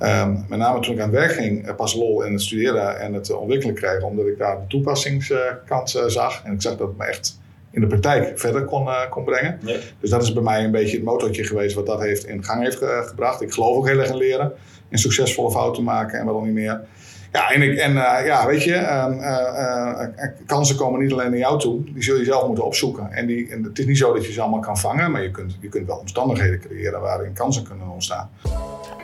Ehm, met name toen ik aan het werk ging, eh, pas lol in het studeren en het ontwikkelen kreeg, omdat ik daar de toepassingskant uh, zag. En ik zag dat het me echt in de praktijk verder kon, kon brengen. Dus dat is bij mij een beetje het motortje geweest wat dat heeft in gang heeft gebracht. Ik geloof ook heel erg in leren, in succesvolle fouten maken en wat dan niet meer. Ja, en, ik, en uh, ja, weet je, uh, kansen komen niet alleen naar jou toe. Die zul je zelf moeten opzoeken. En, die, en het is niet zo dat je ze allemaal kan vangen, maar je kunt, je kunt wel omstandigheden creëren waarin kansen kunnen ontstaan.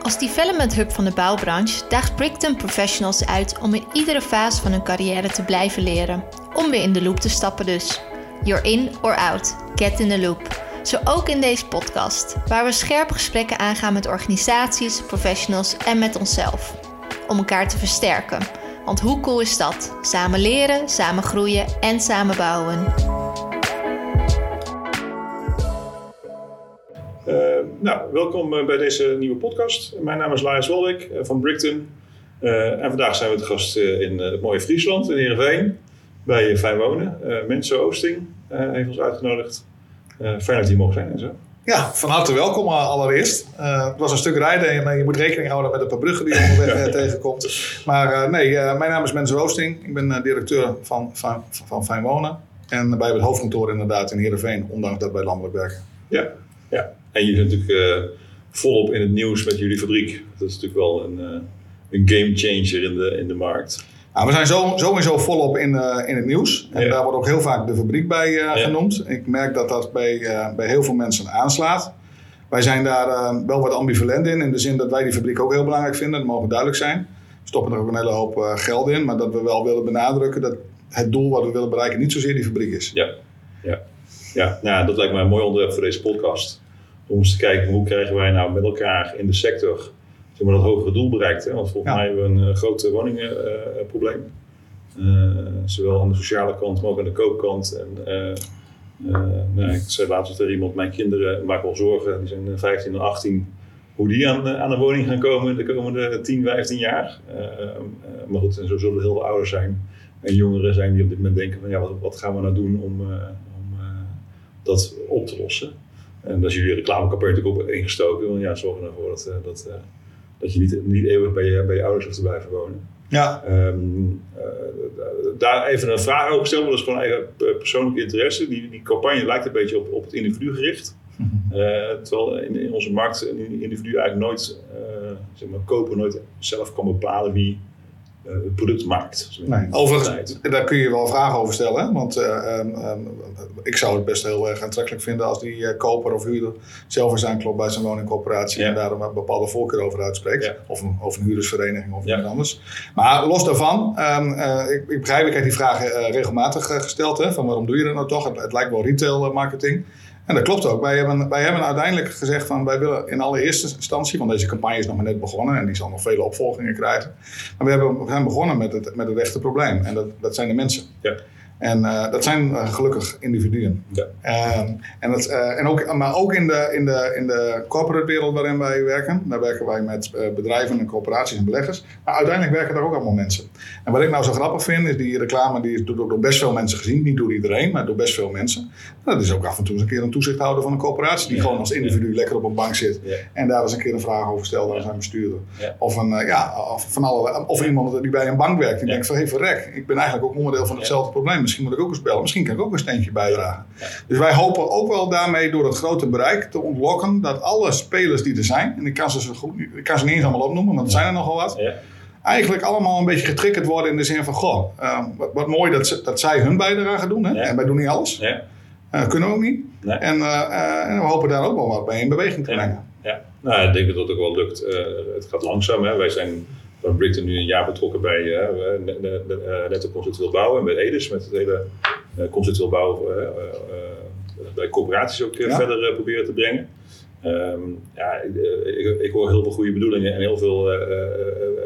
Als development hub van de bouwbranche daagt Brickton professionals uit om in iedere fase van hun carrière te blijven leren. Om weer in de loop te stappen dus. You're in or out. Get in the loop. Zo ook in deze podcast, waar we scherpe gesprekken aangaan met organisaties, professionals en met onszelf om elkaar te versterken. Want hoe cool is dat? Samen leren, samen groeien en samen bouwen. Uh, nou, welkom eh, bij deze nieuwe podcast. Mijn naam is Lars Walwijk eh, van Brickton. Uh, en vandaag zijn we te gast in het mooie Friesland, in Heerenveen, bij Fijn Wonen. Mensen Oosting heeft ons uitgenodigd. fijn dat hier mogen zijn en zo. Ja, van harte welkom eh, allereerst. Uh, het was een stuk rijden en uh, je moet rekening houden met een paar bruggen die je onderweg tegenkomt. Maar nee, mijn naam is Mens Roosting. Ik ben directeur van, van, van Fijn Wonen. En wij hebben het hoofdkantoor inderdaad in Heerenveen, ondanks dat wij landelijk werken. Ja, ja. en je bent natuurlijk volop in het nieuws met jullie fabriek. Dat is natuurlijk wel een, een game changer in de, in de markt. Nou, we zijn zo, sowieso volop in, uh, in het nieuws. En daar wordt ook heel vaak de fabriek bij uh, genoemd. Ik merk dat dat bij, uh, bij heel veel mensen aanslaat. Wij zijn daar wel wat ambivalent in. In de zin dat wij die fabriek ook heel belangrijk vinden. Dat mogen duidelijk zijn. We stoppen er ook een hele hoop geld in. Maar dat we wel willen benadrukken dat het doel wat we willen bereiken niet zozeer die fabriek is. Ja. Ja. Nou, dat lijkt mij een mooi onderwerp voor deze podcast. Om eens te kijken hoe krijgen wij nou met elkaar in de sector zeg maar, dat hogere doel bereikt. Hè? Want volgens mij hebben we een uh, groot woningenprobleem. Uh, zowel aan de sociale kant, maar ook aan de koopkant. En, nou, ik zei laatst tegen iemand, mijn kinderen maken wel zorgen, die zijn 15 en 18, hoe die aan, aan een woning gaan komen de komende 10, 15 jaar. maar goed, en zo zullen er heel veel ouders zijn en jongeren zijn die op dit moment denken van ja, wat, wat gaan we nou doen om, om dat op te lossen. En daar is jullie reclamecampagne natuurlijk ook ingestoken. Want ja, zorgen ervoor dat, dat dat je niet, niet eeuwig bij je, bij je ouders hoeft te blijven wonen. Ja. Um, uh, daar even een vraag over stellen, dat is gewoon eigen persoonlijke interesse. Die, die campagne lijkt een beetje op, op het individu gericht. Uh, terwijl in, in, onze markt een individu eigenlijk nooit, uh, zeg maar, koper nooit zelf kan bepalen wie product maakt. Nee, overigens, daar kun je wel vragen over stellen. Want uh, um, um, ik zou het best heel erg aantrekkelijk vinden als die uh, koper of huurder zelf eens aanklopt bij zijn woningcorporatie ja. en daar een bepaalde voorkeur over uitspreekt. Ja. Of, een, of een huurdersvereniging of ja. iets anders. Maar los daarvan, um, ik, ik, begrijp, ik heb die vragen regelmatig gesteld. Hè, van waarom doe je dat nou toch? Het, het lijkt wel retail marketing. En dat klopt ook. Wij hebben, wij hebben uiteindelijk gezegd van wij willen in allereerste instantie, want deze campagne is nog maar net begonnen en die zal nog vele opvolgingen krijgen. Maar we, hebben, we zijn begonnen met het, met het echte probleem en dat, dat zijn de mensen. Ja. En uh, dat zijn uh, gelukkig individuen. Ja. Uh, en dat, uh, en ook, maar ook in de, in, de, in de corporate wereld waarin wij werken. Daar werken wij met bedrijven en corporaties en beleggers. Maar uiteindelijk werken daar ook allemaal mensen. En wat ik nou zo grappig vind, is die reclame die is door, door best veel mensen gezien. Niet door iedereen, maar door best veel mensen. Dat is ook af en toe eens een keer een toezichthouder van een corporatie. Die ja. gewoon als individu lekker op een bank zit. En daar eens een keer een vraag over stelt aan zijn bestuurder. Of, een, ja, of, van alle, of iemand die bij een bank werkt. Die denkt van, hé hey, verrek, ik ben eigenlijk ook onderdeel van hetzelfde probleem misschien moet ik ook eens bellen. Misschien kan ik ook een steentje bijdragen. Dus wij hopen ook wel daarmee door het grote bereik te ontlokken dat alle spelers die er zijn, en ik kan ze, zo goed, ik kan ze niet eens allemaal opnoemen, want er zijn er nogal wat. Ja. Eigenlijk allemaal een beetje getriggerd worden in de zin van: Goh, uh, wat, wat, mooi dat, ze, dat zij hun bijdrage doen. Hè? En wij doen niet alles. Uh, kunnen we ook niet. Nee. En, uh, en, we hopen daar ook wel wat mee in beweging te brengen. Ja, nou, ik denk dat dat ook wel lukt. het gaat langzaam. Hè? Wij zijn van Brickton nu een jaar betrokken bij uh, Netto Conceptueel Bouwen en bij Edis met het hele conceptueel bouwen bij corporaties ook ja. verder proberen te brengen. Um, ja, ik, ik, ik, hoor heel veel goede bedoelingen en heel veel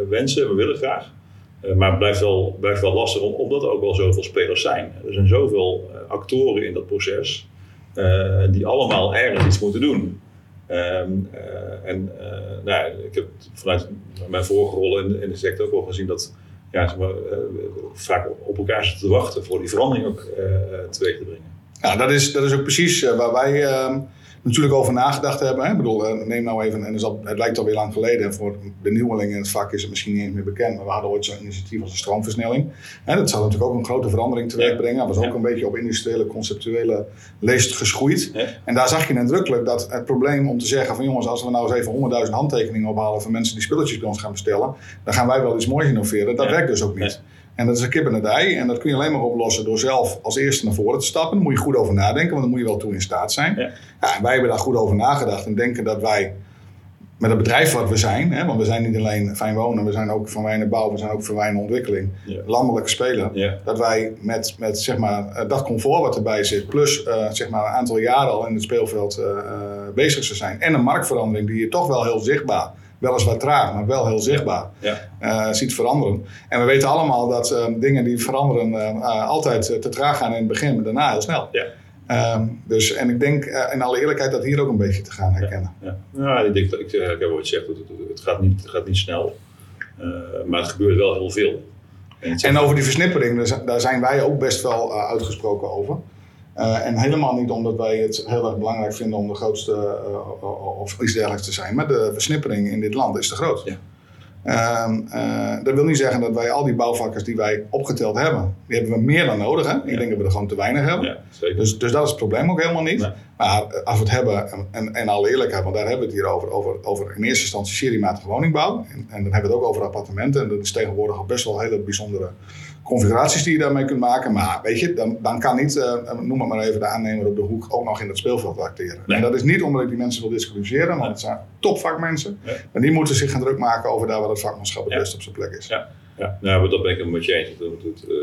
wensen. We willen graag. maar het blijft wel, blijft wel lastig omdat er ook wel zoveel spelers zijn. Er zijn zoveel actoren in dat proces die allemaal ergens iets moeten doen. Um, uh, en uh, nou, ik heb vanuit mijn vorige rol in, de sector ook wel gezien dat ja, zeg maar, uh, vaak op elkaar zitten te wachten voor die verandering ook teweeg te brengen. Ja, dat is, dat is ook precies waar wij. Natuurlijk over nagedacht hebben. Hè? Ik bedoel, eh, neem nou even, en het lijkt alweer lang geleden, voor de nieuwelingen in het vak is het misschien niet eens meer bekend, maar we hadden ooit zo'n initiatief als de stroomversnelling. En dat zou natuurlijk ook een grote verandering teweeg brengen. Dat was ook een beetje op industriële, conceptuele leest geschoeid. En daar zag je nadrukkelijk dat het probleem om te zeggen van jongens, als we nou eens even 100.000 handtekeningen ophalen van mensen die spulletjes bij ons gaan bestellen, dan gaan wij wel iets moois innoveren. Dat werkt dus ook niet. En dat is een kip en een ei. En dat kun je alleen maar oplossen door zelf als eerste naar voren te stappen. Daar moet je goed over nadenken, want dan moet je wel toe in staat zijn. Ja. ja wij hebben daar goed over nagedacht en denken dat wij met het bedrijf wat we zijn, hè, want we zijn niet alleen fijn wonen, we zijn ook van wijnen bouw, we zijn ook van wijnen ontwikkeling, landelijke speler, dat wij met, met zeg maar, eh, dat comfort wat erbij zit, plus uh, zeg maar, een aantal jaren al in het speelveld uh, bezig zijn en een marktverandering die je toch wel heel zichtbaar weliswaar traag, maar wel heel zichtbaar, ja. Uh, ziet veranderen. En we weten allemaal dat uh, dingen die veranderen uh, altijd te traag gaan in het begin, maar daarna heel snel. Ja. Ehm, dus, en ik denk in alle eerlijkheid dat hier ook een beetje te gaan herkennen. Ja, ja. ja ik, denk, ik, ik heb wat je zegt, het, het, gaat niet, het gaat niet snel, maar het gebeurt wel heel veel. En, en over die versnippering, daar zijn wij ook best wel uitgesproken over. Uh, en helemaal niet omdat wij het heel erg belangrijk vinden om de grootste uh, of iets dergelijks te zijn. Maar de versnippering in dit land is te groot. Ja. Uh, dat wil niet zeggen dat wij al die bouwvakkers die wij opgeteld hebben, die hebben we meer dan nodig. Hè? Ik denk dat we er gewoon te weinig hebben. Ja, dus, dus dat is het probleem ook helemaal niet. Maar als we het hebben, en, en alle eerlijkheid, want daar hebben we het hier over, over, over in eerste instantie seriematige woningbouw. En, en dan hebben we het ook over appartementen. En dat is tegenwoordig al best wel hele bijzondere configuraties die je daarmee kunt maken. Maar weet je, dan, dan kan niet, uh, noem het maar even, de aannemer op de hoek ook nog in het speelveld acteren. En dat is niet omdat ik die mensen wil disqualificeren, want het zijn topvakmensen. En die moeten zich gaan druk maken over daar waar het vakmanschap het best op zijn plek is. Ja, ja. Nou, dat ben ik een met je eens. Dat, uh,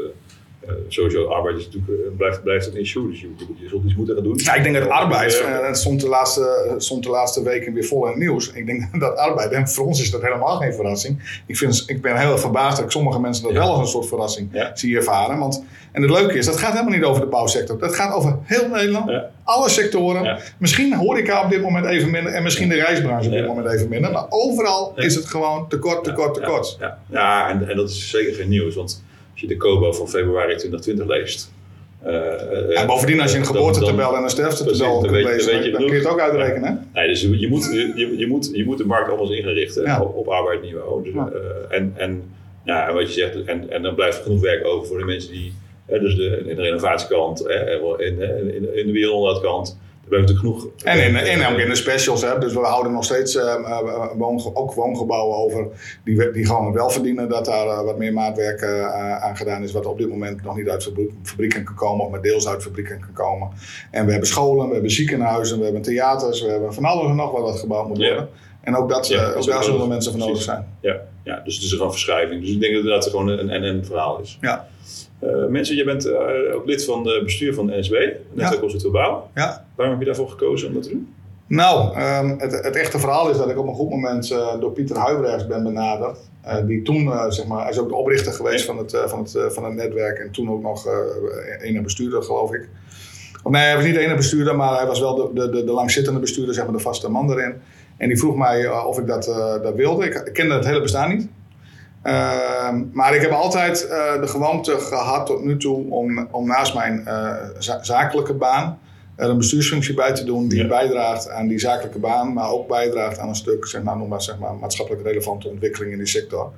uh, sowieso, arbeid is natuurlijk, uh, blijft, blijft een issue, dus je, je, zult iets moeten gaan doen. Ja, ik denk dat arbeid, uh, het stond de, laatste, stond de laatste weken weer vol in het nieuws. Ik denk dat arbeid, en voor ons is dat helemaal geen verrassing. Ik, vind, ik ben heel verbaasd dat sommige mensen dat wel als een soort verrassing ja. zie ervaren. Want, en het leuke is, dat gaat helemaal niet over de bouwsector. Dat gaat over heel Nederland, ja. alle sectoren. Misschien horeca op dit moment even minder en misschien de reisbranche op dit moment even minder. Maar overal is het gewoon tekort, tekort, tekort. Ja, ja. en, en dat is zeker geen nieuws. Want als je de COBO van februari 2020 leest. Uh, ja, bovendien, als je een geboortetabel en een sterftetabel kunt lezen, dan, dan kun je het ook uitrekenen. Nee, dus je moet, je, je, moet, je moet de markt anders ja. op, op arbeidniveau. Dus, ja. uh, en, en, ja, wat je zegt, en, en dan blijft er genoeg werk over voor de mensen die, uh, dus de, in de renovatiekant, in, in, in de wereldkant genoeg. En in, in, ook in de specials, hè. dus we houden nog steeds uh, woonge ook woongebouwen over die, die gewoon wel verdienen dat daar uh, wat meer maatwerk uh, aan gedaan is, wat op dit moment nog niet uit fabrieken kan komen, of maar deels uit fabrieken kan komen. En we hebben scholen, we hebben ziekenhuizen, we hebben theaters, we hebben van alles en nog wat wat gebouwd moet worden. Ja. En ook, dat, ja, ook daar zullen mensen voor nodig zijn. Ja. ja, dus het is gewoon verschuiving. Dus ik denk dat het gewoon een en-en verhaal is. Ja. Uh, mensen, je bent uh, ook lid van het bestuur van de NSB, Netwerk ja. Bouw. Ja. Waarom heb je daarvoor gekozen om dat te doen? Nou, um, het, het, echte verhaal is dat ik op een goed moment uh, door Pieter Huibrechts ben benaderd. die toen, zeg maar, hij is ook de oprichter geweest van, het, van, het, van het netwerk en toen ook nog ene bestuurder, geloof ik. Of nee, hij was niet de ene bestuurder, maar hij was wel de, de, de, langzittende bestuurder, zeg maar, de vaste man erin. En die vroeg mij of ik dat, dat wilde. Ik, ik kende het hele bestaan niet. Uh, maar ik heb altijd uh, de gewoonte gehad tot nu toe om, om naast mijn uh, zakelijke baan er een bestuursfunctie bij te doen die ja. bijdraagt aan die zakelijke baan, maar ook bijdraagt aan een stuk zeg maar, noem maar, zeg maar, maatschappelijk relevante ontwikkeling in die sector.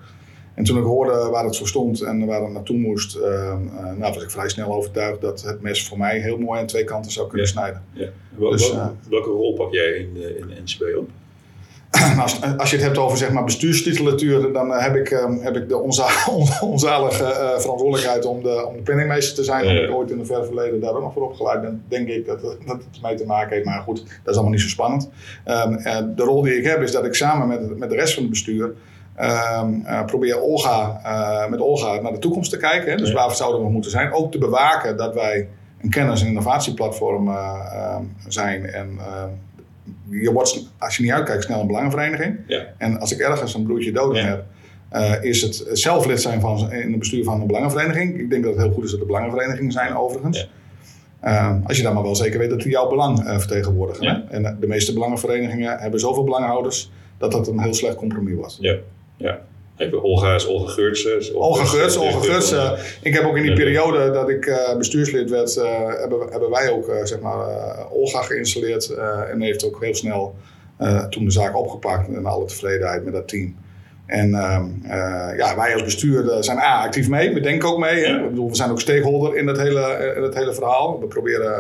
En toen ik hoorde waar het voor stond en waar het naartoe moest, ehm, nou, was ik vrij snel overtuigd dat het mes voor mij heel mooi aan twee kanten zou kunnen ja. snijden. Ja. Wel, dus, welke rol pak jij in, in de NCB op? Als, als, je het hebt over zeg maar, bestuurstitulatuur, dan uh, heb ik, um, heb ik de onza onzalige uh, verantwoordelijkheid om de, om de penningmeester te zijn. Ja, ik ooit in het ver verleden daar ook nog voor opgeleid ben, denk ik dat, dat het mee te maken heeft. Maar goed, dat is allemaal niet zo spannend. Um, de rol die ik heb is dat ik samen met, met de rest van het bestuur um, uh, probeer Olga, met Olga naar de toekomst te kijken. Hè? Dus ja. waar zouden we moeten zijn? Ook te bewaken dat wij een kennis- en innovatieplatform zijn en je wordt, als je niet uitkijkt, snel een belangenvereniging. Ja. En als ik ergens een broertje dood ja. heb, uh, is het zelf lid zijn van, in het bestuur van een belangenvereniging. Ik denk dat het heel goed is dat er belangenverenigingen zijn, overigens. Uh, als je dan maar wel zeker weet dat die jouw belang uh, vertegenwoordigen. Ja. En de meeste belangenverenigingen hebben zoveel belanghouders dat dat een heel slecht compromis was. Ja, ja. Olga is Olga Geurts. Olga Geurts, Olga Geurts. ik heb ook in die periode dat ik bestuurslid werd, hebben, hebben wij ook zeg maar, Olga geïnstalleerd. en heeft ook heel snel toen de zaak opgepakt en alle tevredenheid met dat team. En ehm, eh, ja, wij als bestuur zijn A, actief mee. We denken ook mee. Hè? Ik bedoel, we zijn ook stakeholder in het hele, eh, in het hele verhaal. We proberen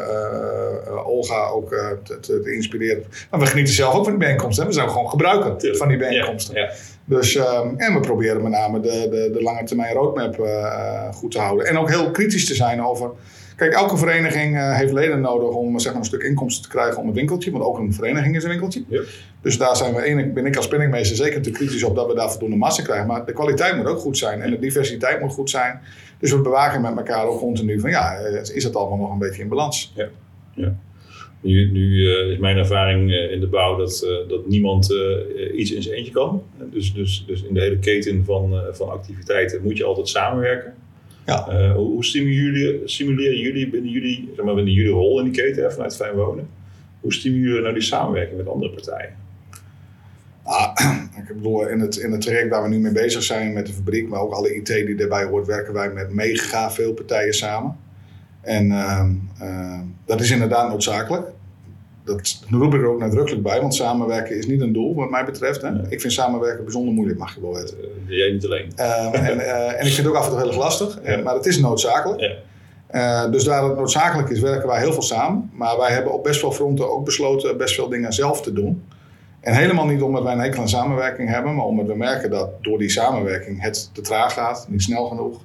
Olga ook te, te, inspireren. Maar we genieten zelf ook van die bijeenkomsten. We zijn gewoon gebruiker van die bijeenkomsten. Ja, Dus, ehm, en we proberen met name de, de, de lange termijn roadmap goed te houden. En ook heel kritisch te zijn over Kijk, elke vereniging uh, heeft leden nodig om zeg maar, een stuk inkomsten te krijgen om een winkeltje. Want ook een vereniging is een winkeltje. Yep. Dus daar zijn we, één, ben ik als penningmeester zeker te kritisch op dat we daar voldoende massa krijgen. Maar de kwaliteit moet ook goed zijn en de diversiteit moet goed zijn. Dus we bewaken met elkaar ook continu van ja, eh, is het allemaal nog een beetje in balans? Ja. ja. Nu, nu uh, is mijn ervaring in de bouw dat, uh, dat niemand iets in zijn eentje kan. Dus, dus, dus in de hele keten van, van activiteiten moet je altijd samenwerken. Ja. Uh, hoe stimuleren jullie, simuleren jullie binnen jullie, zeg maar, binnen jullie rol in die keten hè, vanuit Fijn Wonen? Hoe stimuleren jullie nou die samenwerking met andere partijen? Ah, ik bedoel, in het, in het traject waar we nu mee bezig zijn met de fabriek, maar ook alle IT die daarbij hoort, werken wij met mega veel partijen samen. En uh, uh, dat is inderdaad noodzakelijk dat roep ik er ook nadrukkelijk bij, want samenwerken is niet een doel, wat mij betreft. Hè. Ik vind samenwerken bijzonder moeilijk, mag je wel weten. Uh, jij niet alleen. Uh, en, uh, en, ik vind het ook af en toe heel erg lastig, ja. maar het is noodzakelijk. Ja. Eh, dus waar het noodzakelijk is, werken wij heel veel samen. Maar wij hebben op best wel fronten ook besloten best veel dingen zelf te doen. En helemaal niet omdat wij een hekel aan samenwerking hebben, maar omdat we merken dat door die samenwerking het te traag gaat, niet snel genoeg.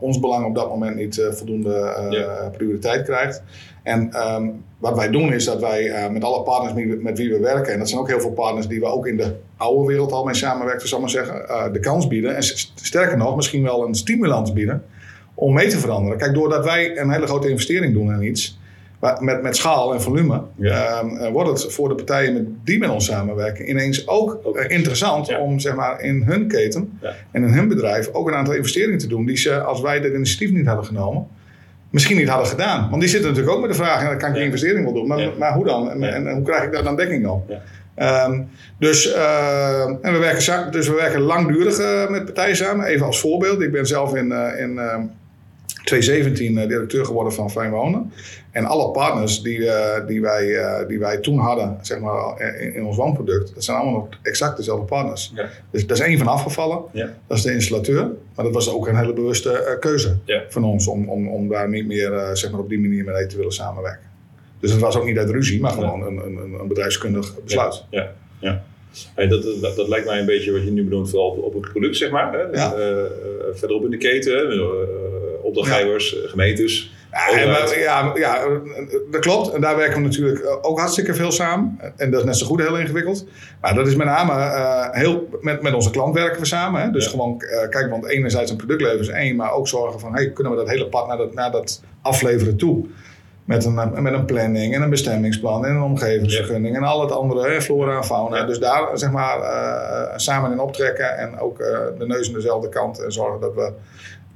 Ons belang op dat moment niet voldoende ja. prioriteit krijgt. En ehm, wat wij doen is dat wij met alle partners met wie we werken, en dat zijn ook heel veel partners die we ook in de oude wereld al mee samenwerken, zal maar zeggen, de kans bieden. En sterker nog, misschien wel een stimulans bieden om mee te veranderen. Kijk, doordat wij een hele grote investering doen in iets, met, met schaal en volume, ja. um, wordt het voor de partijen met, die met ons samenwerken ineens ook, ook. interessant om zeg maar, in hun keten ja. en in hun bedrijf ook een aantal investeringen te doen die ze, als wij dat initiatief niet hadden genomen, misschien niet hadden gedaan. Want die zitten natuurlijk ook met de vraag, dan kan ik die investering wel doen, maar, maar hoe dan? En, en, hoe krijg ik daar dan dekking op? Um, dus, uh, en we werken, dus we werken langdurig uh, met partijen samen. Even als voorbeeld, ik ben zelf in, in 2017 uh, directeur geworden van Fijn Wonen. En alle partners die, uh, die, wij, uh, die wij toen hadden zeg maar, in, in, ons woonproduct, dat zijn allemaal nog exact dezelfde partners. Dus daar is één van afgevallen, dat is de installateur. Maar dat was ook een hele bewuste keuze van ons om, om, om daar niet meer zeg maar, op die manier mee te willen samenwerken. Dus het was ook niet uit ruzie, maar gewoon een, een, een bedrijfskundig besluit. Ja, ja. Hey, dat, dat, dat, lijkt mij een beetje wat je nu bedoelt, vooral op, op het product, zeg maar. Hè? Ja. verderop in de keten, opdrachtgevers, ja. gemeentes. Ja, maar, ja, ja, dat klopt. En daar werken we natuurlijk ook hartstikke veel samen. En dat is net zo goed heel ingewikkeld. Maar dat is met name uh, heel, met, met onze klant werken we samen. Hè? Dus ja. gewoon uh, kijk, want enerzijds een productleveren is één, maar ook zorgen van hey, kunnen we dat hele pad naar dat, naar dat afleveren toe. Met een, met een planning en een bestemmingsplan en een omgevingsvergunning en al het andere, hè, flora en fauna. Ja. Dus daar zeg maar uh, samen in optrekken en ook de neus aan dezelfde kant en zorgen dat we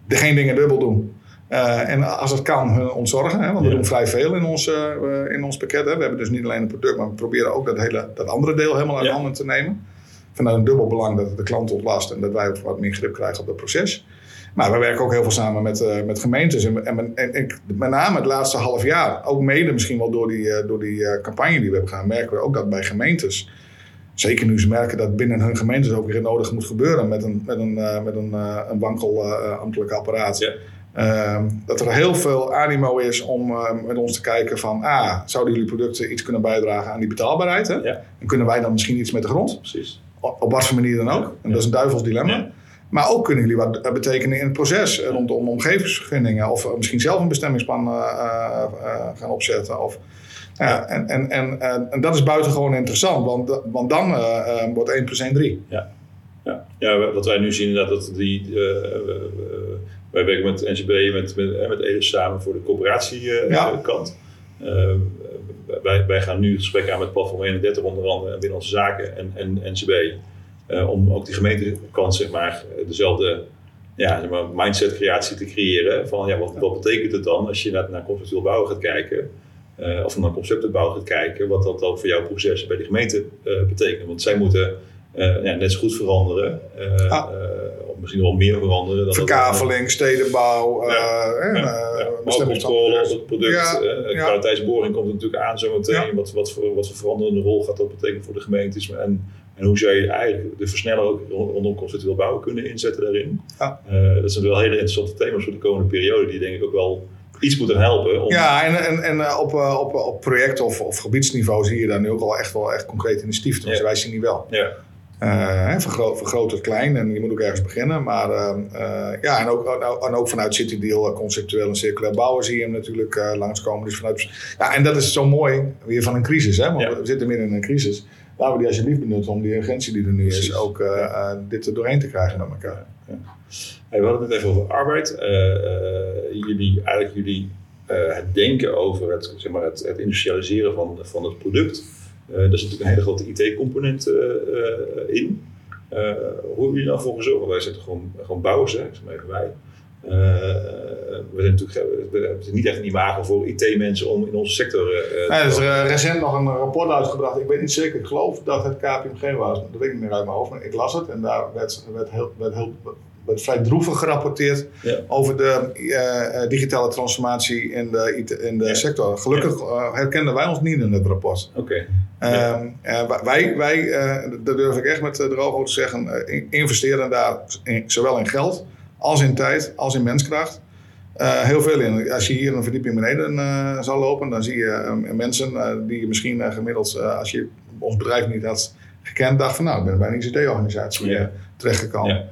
de geen dingen dubbel doen. Uh, en als het kan, ontzorgen. Hè, want we doen vrij veel in ons, uh, in ons pakket. Hè. We hebben dus niet alleen een product, maar we proberen ook dat, hele, dat andere deel helemaal uit ja. handen te nemen. Vanuit een dubbel belang dat het de klant ontlast en dat wij ook wat meer grip krijgen op het proces. Maar we werken ook heel veel samen met, uh, met gemeentes. En, en, en, en, met name het laatste half jaar, ook mede misschien wel door die, door die campagne die we hebben gedaan, merken we ook dat bij gemeentes Zeker nu ze merken dat binnen hun gemeentes ook weer nodig moet gebeuren met een, met een, uh, met een, uh, een wankel ambtelijk apparaat. Ja. Ehm, dat er heel veel animo is om met ons te kijken van, ah, zouden jullie producten iets kunnen bijdragen aan die betaalbaarheid? Hè? Ja. En kunnen wij dan misschien iets met de grond? Precies. Op, op wat voor manier dan ook. Ja. En dat is een duivels dilemma. Maar ook kunnen jullie wat betekenen in het proces rondom omgevingsvergunningen of misschien zelf een bestemmingsplan gaan opzetten. Of, ja, en, en, en, en, dat is buitengewoon interessant, want, want dan uh, wordt 1 plus 1 3. Ja. Ja. ja, wat wij nu zien dat, dat die, wij werken met NCB, met, met, met samen voor de coöperatiekant. Ja. wij, wij gaan nu het gesprek aan met Platform 31 onder andere binnen onze zaken en, en NCB. om ook die gemeentekant zeg maar dezelfde ja, zeg maar, mindset creatie te creëren. Van ja, wat, wat betekent het dan als je naar, naar conceptueel bouwen gaat kijken? Uh, of naar conceptenbouw gaat kijken, wat dat dan voor jouw proces bij de gemeente uh, betekent. Want zij moeten ja, net zo goed veranderen. Ah. of misschien wel meer veranderen. Dan Verkaveling, stedenbouw, ja. ja. controle op het product. Ja. kwaliteitsboring komt natuurlijk aan zometeen. Wat, wat, voor, wat voor veranderende rol gaat dat betekenen voor de gemeentes? En en hoe zou je eigenlijk de versneller ook rondom conceptueel bouwen kunnen inzetten daarin? Uh, dat zijn wel hele interessante thema's voor de komende periode, die denk ik ook wel iets moeten helpen. Om... Ja, en, en, en eh, op, eh, op, op project- of, of gebiedsniveau zie je daar nu ook al echt wel echt concreet initiatief. Dus ja. wij zien die wel. Ja. Uh, vergroot, vergroot het klein en je moet ook ergens beginnen. Maar uh, ja, en ook, en ook vanuit City Deal, conceptueel en circulair bouwen zie je hem natuurlijk langskomen. Dus vanuit, ja, en dat is zo mooi weer van een crisis, hè? want ja. we zitten midden in een crisis laten we die alsjeblieft benutten om die urgentie die er nu is ook uh, dit er doorheen te krijgen naar elkaar. Ja. Hey, we hadden het even over arbeid. Uh, jullie, eigenlijk jullie het denken over het, zeg maar, het, het industrialiseren van, van het product. daar zit natuurlijk een hele grote IT-component in. hoe hebben jullie nou voor gezorgd? Wij zitten gewoon, gewoon bouwers, hè, zeg maar even wij. Uh, we zijn natuurlijk we hebben niet echt een imago voor IT-mensen om in onze sector. Uh, er is uh, recent nog een rapport uitgebracht. Ik weet niet zeker, ik geloof dat het KPMG was. Dat weet ik niet meer uit mijn hoofd, maar ik las het en daar werd, werd, heel, werd, heel, werd vrij droevig gerapporteerd over de digitale transformatie in de, in de sector. Gelukkig ja. herkenden wij ons niet in het rapport. Oké. Okay. Um, wij, wij dat durf ik echt met de droog te zeggen, investeren daar in, zowel in geld als in tijd, als in menskracht. Uh, heel veel in. Als je hier een verdieping beneden uh, zou lopen, dan zie je uh, mensen die je misschien gemiddeld, als je ons bedrijf niet had gekend, dacht van nou, ik ben bij een ICT-organisatie ja. terechtgekomen. Ja.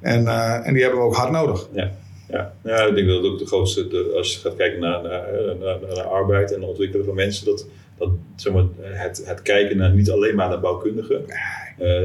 En, en die hebben we ook hard nodig. Ja. Ja. ja, ik denk dat het ook de grootste, de, als je gaat kijken naar, naar, naar, naar, arbeid en het ontwikkelen van mensen, dat, dat zeg maar, het, het kijken naar niet alleen maar naar bouwkundigen,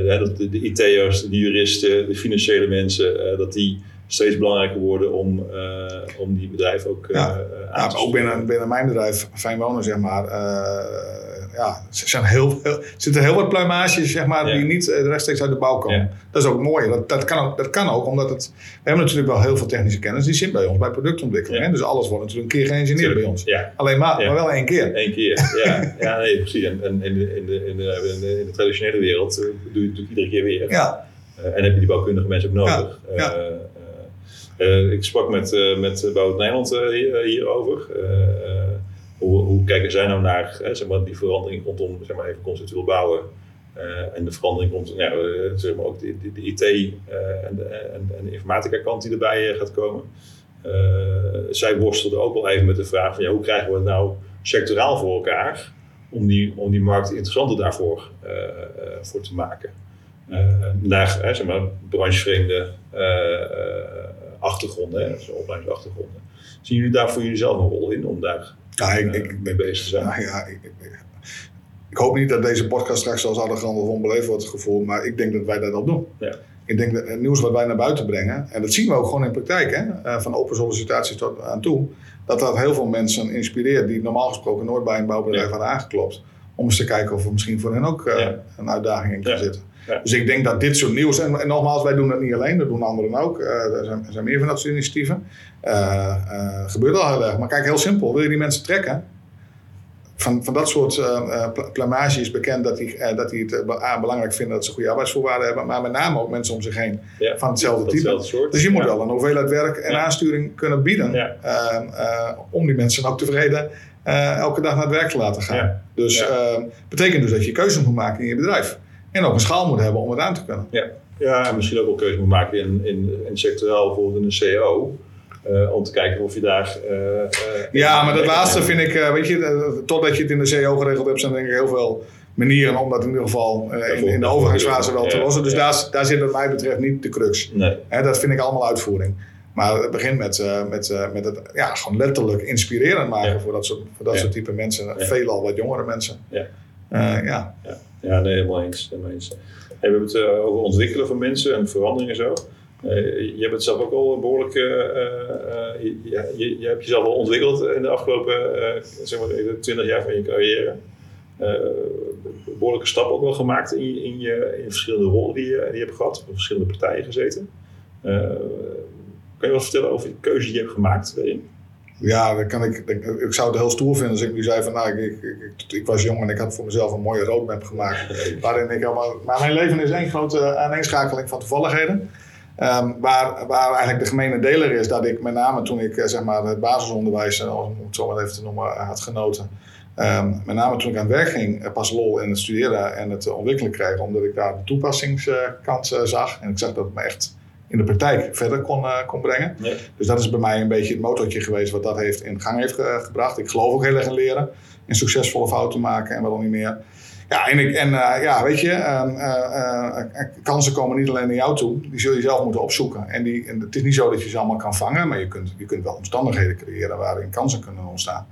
dat de, de IT'ers, de juristen, de financiële mensen, dat die steeds belangrijker worden om, uh, om die bedrijven ook ja. Uh, aan ja, ook binnen, binnen mijn bedrijf, Fijn Wonen, zeg maar. Uh, ja, er zijn heel, heel, zitten heel wat pluimages zeg maar, die niet rechtstreeks uit de bouw komen. Dat is ook mooi. Dat, dat, kan ook, dat kan ook, omdat het, we hebben natuurlijk wel heel veel technische kennis. Die zit bij ons bij productontwikkeling. Hè? Dus alles wordt natuurlijk een keer geïngineerd bij ons. Alleen maar, maar wel één keer. Eén keer, ja. ja, nee, precies. En, en in, de, in, de, in, de, in, de, traditionele wereld doe je het natuurlijk iedere keer weer. Ja. en heb je die bouwkundige mensen ook nodig. Ja. Uh, ik sprak met, uh, met Bouwt Nederland uh, hierover. hoe, hoe kijken zij nou naar zeg maar, die verandering rondom zeg maar, even conceptueel bouwen? en de verandering rondom ja, zeg maar ook de, de, IT en, de, en, en informatica kant die erbij gaat komen. zij worstelden ook wel even met de vraag van ja, hoe krijgen we het nou sectoraal voor elkaar om die, om die markt interessanter daarvoor voor te maken. naar zeg maar, branchevreemde achtergronden, hè, opleidingsachtergronden. Zien jullie daar voor jullie zelf een rol in om daar ja, ik, ik, mee bezig te zijn? Nou ja, ik, ik, hoop niet dat deze podcast straks als arrogant of onbeleefd wordt gevoeld, maar ik denk dat wij dat al doen. Ja. Ik denk dat het nieuws wat wij naar buiten brengen, en dat zien we ook gewoon in praktijk, hè, eh, van open sollicitaties tot aan toe, dat dat heel veel mensen inspireert die normaal gesproken nooit bij een bouwbedrijf ja. hadden aangeklopt. Om eens te kijken of er misschien voor hen ook uh, een uitdaging in kan zitten. Dus ik denk dat dit soort nieuws, en, en, nogmaals, wij doen dat niet alleen, dat doen anderen ook. Uh, er, zijn, er, zijn, meer van dat soort initiatieven. Uh, gebeurt al heel erg. Maar kijk, heel simpel, wil je die mensen trekken? Van, van dat soort plamage is bekend dat die, dat die het belangrijk vinden dat ze goede arbeidsvoorwaarden hebben, maar met name ook mensen om zich heen van hetzelfde type. Soort. Dus je moet wel een hoeveelheid werk en aansturing kunnen bieden om die mensen ook tevreden elke dag naar het werk te laten gaan. Dus betekent dus dat je keuzes moet maken in je bedrijf. En ook een schaal moet hebben om het aan te kunnen. Ja, ja en misschien ook wel keuze moet maken in, in, in sectoraal, bijvoorbeeld in een CEO. Uh, om te kijken of je daar. Uh, ja, maar dat laatste vind ik, weet je, totdat je het in de CEO geregeld hebt, zijn er denk ik heel veel manieren om dat in ieder geval in, in, de overgangsfase wel te lossen. Dus daar, daar zit wat mij betreft niet de crux. Nee. dat vind ik allemaal uitvoering. Maar het begint met, met, met het ja, gewoon letterlijk inspirerend maken voor dat soort, voor dat soort type mensen. Veelal wat jongere mensen. Ja. ja. Ja, nee, helemaal eens. Helemaal eens. we hebben het uh, over ontwikkelen van mensen en veranderingen zo. Uh, je hebt zelf ook al behoorlijk. Uh, je, je, je, hebt jezelf al ontwikkeld in de afgelopen zeg maar, 20 jaar van je carrière. behoorlijke stappen ook wel gemaakt in, in, je, in verschillende rollen die je, die hebt gehad, op verschillende partijen gezeten. kan je wat vertellen over de keuze die je hebt gemaakt daarin? Ja, dan kan ik, ik, ik zou het heel stoer vinden als ik nu zei van nou, ik, ik, was jong en ik had voor mezelf een mooie roadmap gemaakt. waarin ik allemaal, maar mijn leven is één grote aaneenschakeling van toevalligheden. Um, waar, waar eigenlijk de gemene deler is dat ik met name toen ik zeg maar, het basisonderwijs, om het zo maar even te noemen, had genoten. Um, met name toen ik aan het werk ging, pas lol in het studeren en het ontwikkelen kreeg, omdat ik daar de toepassingskant zag. En ik zag dat het me echt in de praktijk verder kon, uh, kon brengen. Dus dat is bij mij een beetje het motortje geweest wat dat heeft in gang heeft gebracht. Ik geloof ook heel erg in leren, in succesvolle fouten maken en wat dan niet meer. Ja, en, ik, en uh, ja, weet je, uh, kansen komen niet alleen naar jou toe, die zul je zelf moeten opzoeken. En, die, en het is niet zo dat je ze allemaal kan vangen, maar je kunt, je kunt wel omstandigheden creëren waarin kansen kunnen ontstaan.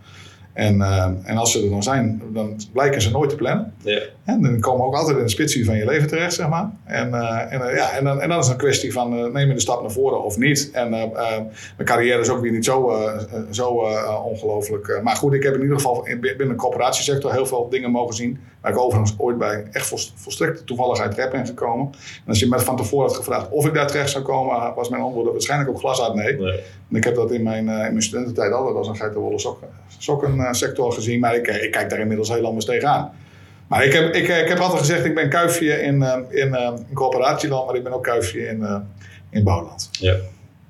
En, uh, en als ze er dan zijn, dan blijken ze nooit te plannen. Ja. En dan komen ook altijd in de spitsie van je leven terecht, zeg maar. En, uh, en, uh, ja, en, dan, en dan is het een kwestie van neem je de stap naar voren of niet. En mijn carrière is ook weer niet zo, zo ongelooflijk. maar goed, ik heb in ieder geval in, binnen de corporatiesector heel veel dingen mogen zien. Waar ik overigens ooit bij echt volstrekte toevalligheid ben gekomen. En als je me van tevoren had gevraagd of ik daar terecht zou komen, was mijn antwoord waarschijnlijk ook glas uit nee. nee. En ik heb dat in mijn, in mijn studententijd altijd als een geitenwolle sokken, sokken sector gezien, maar ik, ik, kijk daar inmiddels heel anders tegenaan. Maar ik heb, ik, ik heb altijd gezegd, ik ben kuifje in, in, in coöperatieland, maar ik ben ook kuifje in, in bouwland. Ja,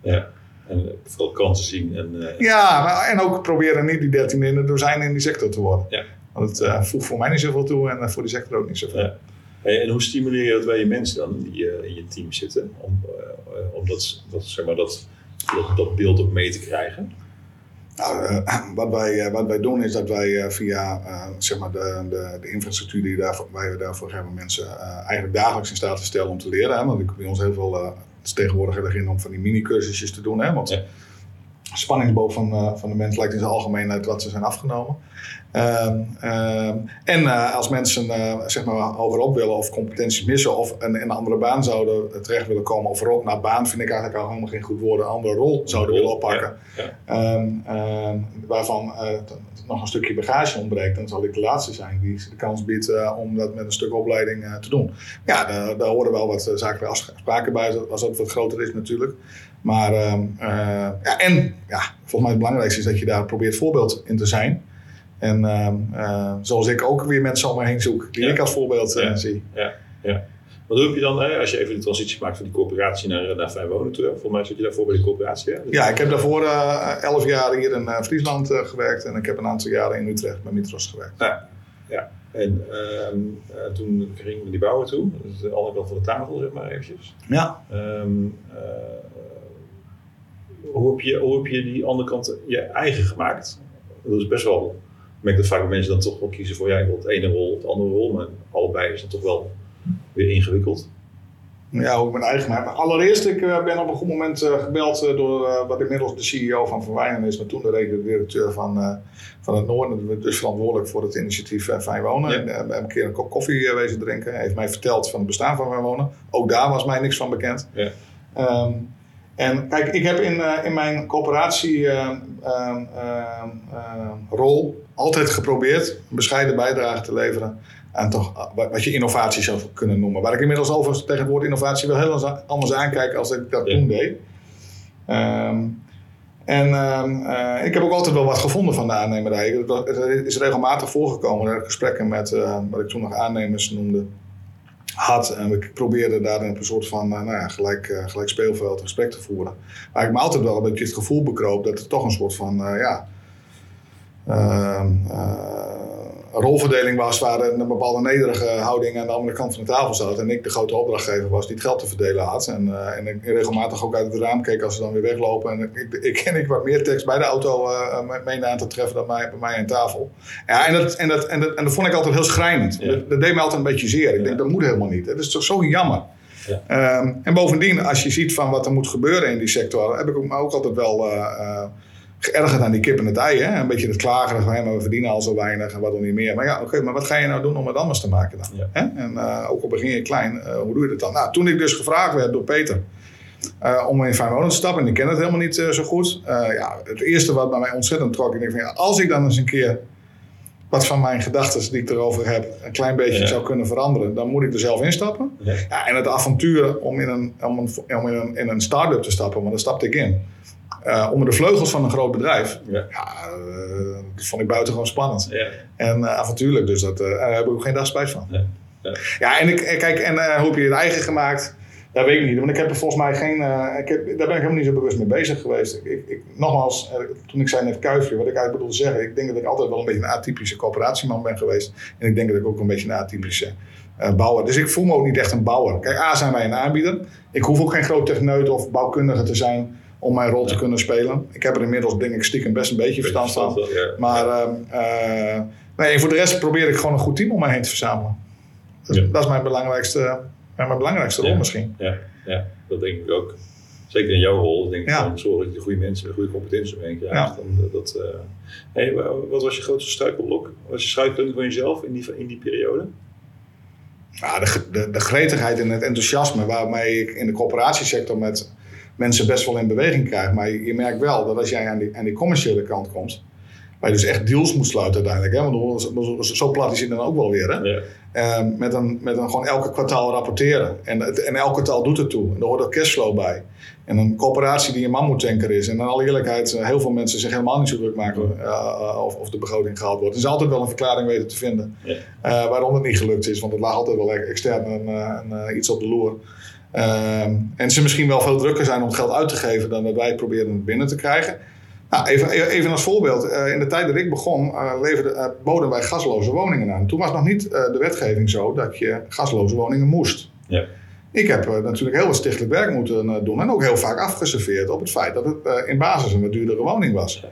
ja. En veel kansen zien. En, ja, maar, en ook proberen niet die dertiende in de dozijn in die sector te worden. Ja. Want het voegt voor mij niet zoveel toe en voor die sector ook niet zoveel. Ja. En hoe stimuleer je dat bij je mensen dan, die in je team zitten, om, om dat, dat, zeg maar, dat, dat, dat beeld ook mee te krijgen? Nou, uh, wat, wij, uh, wat wij doen is dat wij uh, via zeg maar de, de, de, infrastructuur die daarvoor, wij daarvoor hebben mensen eigenlijk dagelijks in staat te stellen om te leren. Hè? Want bij ons heel veel, tegenwoordig heel erg in om van die mini-cursusjes te doen. Hè? Want ja. Spanningsboog van, van de mens lijkt in zijn algemeenheid wat ze zijn afgenomen. Ehm, ehm, en uh, als mensen uh, zeg maar hogerop willen of competenties missen of een, een andere baan zouden terecht willen komen, of rol, nou baan vind ik eigenlijk al helemaal geen goed woord, een andere rol zouden willen oppakken, ja, um, waarvan uh, nog een stukje bagage ontbreekt, dan zal ik de laatste zijn die de kans biedt om dat met een stuk opleiding te doen. Ja, daar, daar horen wel wat zakelijke afspraken bij, als dat wat groter is natuurlijk. Maar ja, en ja, volgens mij het belangrijkste is dat je daar probeert voorbeeld in te zijn. En uh, uh, zoals ik ook weer mensen om me heen zoek, die ik als voorbeeld uh, zie. Ja, ja. Wat heb je dan, hè, als je even de transitie maakt van die coöperatie naar, naar Fijn Wonen? Volgens mij zit je daarvoor bij de coöperatie. Hè? Ja, ik heb daarvoor uh, elf jaar hier in Friesland gewerkt en ik heb een aantal jaren in Utrecht bij Mitros gewerkt. Ja, ja. en ehm, toen gingen we die bouwen toe, dus de andere kant van de tafel, zeg maar eventjes. Ja. Um, hoe, heb je, hoe heb je die andere kant je eigen gemaakt? Dat is best wel ik merk dat vaak mensen dan toch wel kiezen voor ja, ik wil het ene rol of de andere rol. Maar allebei is het toch wel weer ingewikkeld. Ja, ook mijn eigen Maar allereerst, ik uh, ben op een goed moment uh, gebeld uh, door wat inmiddels de CEO van Verwijnen is, maar toen de directeur van, van het Noorden, dus verantwoordelijk voor het initiatief Fijn Wonen. Ja. En, hebben een keer een kop koffie wezen drinken. Hij heeft mij verteld van het bestaan van Fijn Wonen. Ook daar was mij niks van bekend. Ja. Um, en kijk, ik heb in, in mijn coöperatierol altijd geprobeerd een bescheiden bijdrage te leveren aan toch wat je innovatie zou kunnen noemen. Waar ik inmiddels over tegen het woord innovatie wel heel anders aankijk als ik dat toen deed. Um, en um, uh, ik heb ook altijd wel wat gevonden van de aannemerij. Het is regelmatig voorgekomen dat ik gesprekken met uh, wat ik toen nog aannemers noemde had. En ik probeerde daar een soort van uh, nou ja, gelijk, gelijk speelveld gesprek te voeren. Maar ik me altijd wel een beetje het gevoel bekroop dat er toch een soort van ja, Ehm, eh, rolverdeling was waar een bepaalde nederige houding aan de andere kant van de tafel zat. En ik de grote opdrachtgever was die het geld te verdelen had. En, uh, en ik regelmatig ook uit het raam keek als ze dan weer weglopen. En ik, ik ken ik wat meer tekst bij de auto uh, mee aan te treffen dan bij, bij mij aan tafel. Ja, en dat, en, dat, en, dat, en dat vond ik altijd heel schrijnend. Dat, deed me altijd een beetje zeer. Ik denk, dat moet helemaal niet. Het is toch zo jammer. Ja. Um, en bovendien, als je ziet van wat er moet gebeuren in die sector, heb ik ook, ook altijd wel geërgerd aan die kip en het ei. Hè? Een beetje het klagen van, maar we verdienen al zo weinig en wat dan niet meer. Maar ja, oké, maar wat ga je nou doen om het anders te maken dan? Hè? En uh, ook al begin je klein, uh, hoe doe je dat dan? Nou, toen ik dus gevraagd werd door Peter uh, om in Fijn te stappen, en ik ken het helemaal niet zo goed. ja, het eerste wat bij mij ontzettend trok, ik denk van ja, als ik dan eens een keer wat van mijn gedachten die ik erover heb een klein beetje zou kunnen veranderen, dan moet ik er zelf instappen. Ja. ja en het avontuur om in een, om een, om in een, in een start-up te stappen, want daar stapte ik in eh, onder de vleugels van een groot bedrijf. Ja. Ja, eh, dat vond ik buitengewoon spannend. Ja. En eh, avontuurlijk, dus dat, daar heb ik ook geen dag spijt van. Ja. Ja. En, ik, kijk, en hoe heb je het eigen gemaakt? Dat weet ik niet, want ik heb er volgens mij geen. ik heb, daar ben ik helemaal niet zo bewust mee bezig geweest. Ik, ik, nogmaals, toen ik zei net kuifje, wat ik eigenlijk bedoel te zeggen, ik denk dat ik altijd wel een beetje een atypische coöperatieman ben geweest. En ik denk dat ik ook een beetje een atypische bouwer. Dus ik voel me ook niet echt een bouwer. Kijk, A zijn wij een aanbieder. Ik hoef ook geen groot techneut of bouwkundige te zijn om mijn rol te kunnen spelen. Ik heb er inmiddels, denk ik, stiekem best een beetje verstand van. Maar ehm, eh, nee, voor de rest probeer ik gewoon een goed team om mij heen te verzamelen. Dat, is mijn belangrijkste, ja, mijn belangrijkste rol misschien. Ja, ja, dat denk ik ook. Zeker in jouw rol, denk ik, Ja. van zorg dat je goede mensen goede competentie omheen krijgt. Ja. Dan, eh, dat, eh, hey, wa- wat was je grootste struikelblok? Wat was je struikelpunt van jezelf in die, in die periode? Ja, de, de, de gretigheid en het enthousiasme waarmee ik in de coöperatiesector met mensen best wel in beweging krijg. Maar je, je merkt wel dat als jij aan die, aan die commerciële kant komt, waar je dus echt deals moet sluiten uiteindelijk. Hè? Want zo- zo, plat is het dan ook wel weer. Hè? Ja. Eh, met, een, met een gewoon elke kwartaal rapporteren. En, en elk kwartaal doet het toe. En er hoort ook cashflow bij. En een coöperatie die een mammoetanker is. En in alle eerlijkheid, eh, heel veel mensen zich helemaal niet zo druk maken eh, of, of de begroting gehaald wordt. Er is altijd wel een verklaring weten te vinden Ja. eh, waarom het niet gelukt is. Want het lag altijd wel extern een, een, iets op de loer. Ehm, en ze misschien wel veel drukker zijn om geld uit te geven dan dat wij proberen het binnen te krijgen. Nou, even, even als voorbeeld. Eh, in de tijd dat ik begon, eh, leverde, eh, boden wij gasloze woningen aan. Toen was nog niet de wetgeving zo dat je gasloze woningen moest. Ja. Ik heb natuurlijk heel wat stichtelijk werk moeten doen. En ook heel vaak afgeserveerd op het feit dat het in basis een wat duurdere woning was.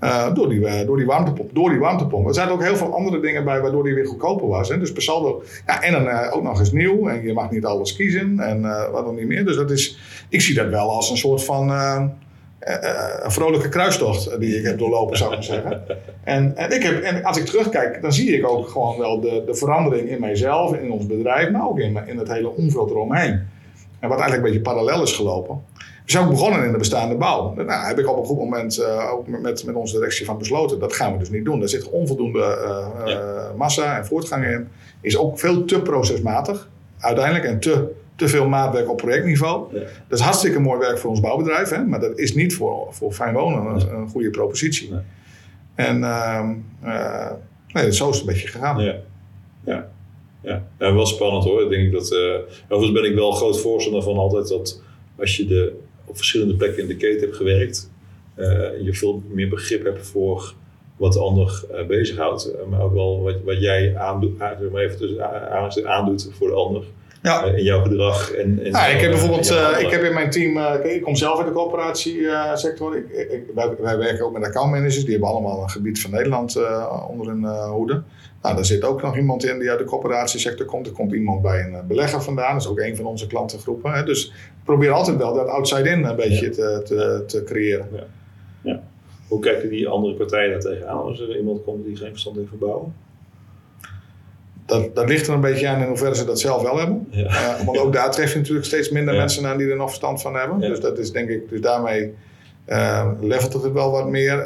Eh, door, die, eh, door, die warmtepomp, door die. Er zaten ook heel veel andere dingen bij waardoor die weer goedkoper was. Hè. Dus per. Ja, en dan eh, ook nog eens nieuw. En je mag niet alles kiezen. En wat dan niet meer. Dus dat is, ik zie dat wel als een soort van. een vrolijke kruistocht die ik heb doorlopen, zou ik maar zeggen. En, en, ik heb, en als ik terugkijk, dan zie ik ook gewoon wel de, de verandering in mijzelf, in ons bedrijf, maar ook in, in het hele omveld eromheen. En wat eigenlijk een beetje parallel is gelopen. Ook begonnen in de bestaande bouw. Daar nou, heb ik op een goed moment eh, ook met, met onze directie van besloten. Dat gaan we dus niet doen. Daar zit onvoldoende eh, eh, massa en voortgang in. Is ook veel te procesmatig uiteindelijk en te, te veel maatwerk op projectniveau. Ja. Dat is hartstikke mooi werk voor ons bouwbedrijf, hè? maar dat is niet voor, voor fijn wonen een, een goede propositie. Nee. En ehm, eh, nee, zo is het een beetje gegaan. Ja. Ja. Ja. ja, wel spannend hoor. Ik denk dat, overigens ben ik wel groot voorstander van altijd dat als je de, op verschillende plekken in de keten hebt gewerkt, eh, je veel meer begrip hebt voor wat de ander eh, bezighoudt. Eh, maar ook wel wat, wat jij aandoet, maar even tussen aandoet voor de ander. Ja. in jouw gedrag. En, en Ja, ik heb bijvoorbeeld, ik heb in mijn team, ik kom zelf uit de coöperatiesector. Ik, ik, wij, wij werken ook met accountmanagers, die hebben allemaal een gebied van Nederland onder hun hoede. Nou, daar zit ook nog iemand in die uit de coöperatiesector komt. Er komt iemand bij een eh, belegger vandaan, dat is ook een van onze klantengroepen. Hè. Dus probeer altijd wel dat outside-in een beetje te, te, te creëren. Hoe kijken die andere partijen daar tegenaan als er iemand komt die geen verstand heeft van bouwen? Dat, dat ligt er een beetje aan in hoeverre ze dat zelf wel hebben. Ja. Eh, want ook daar tref je natuurlijk steeds minder Ja. mensen aan die er nog verstand van hebben. Ja. Dus dat is denk ik, dus daarmee eh, levelt het het wel wat meer.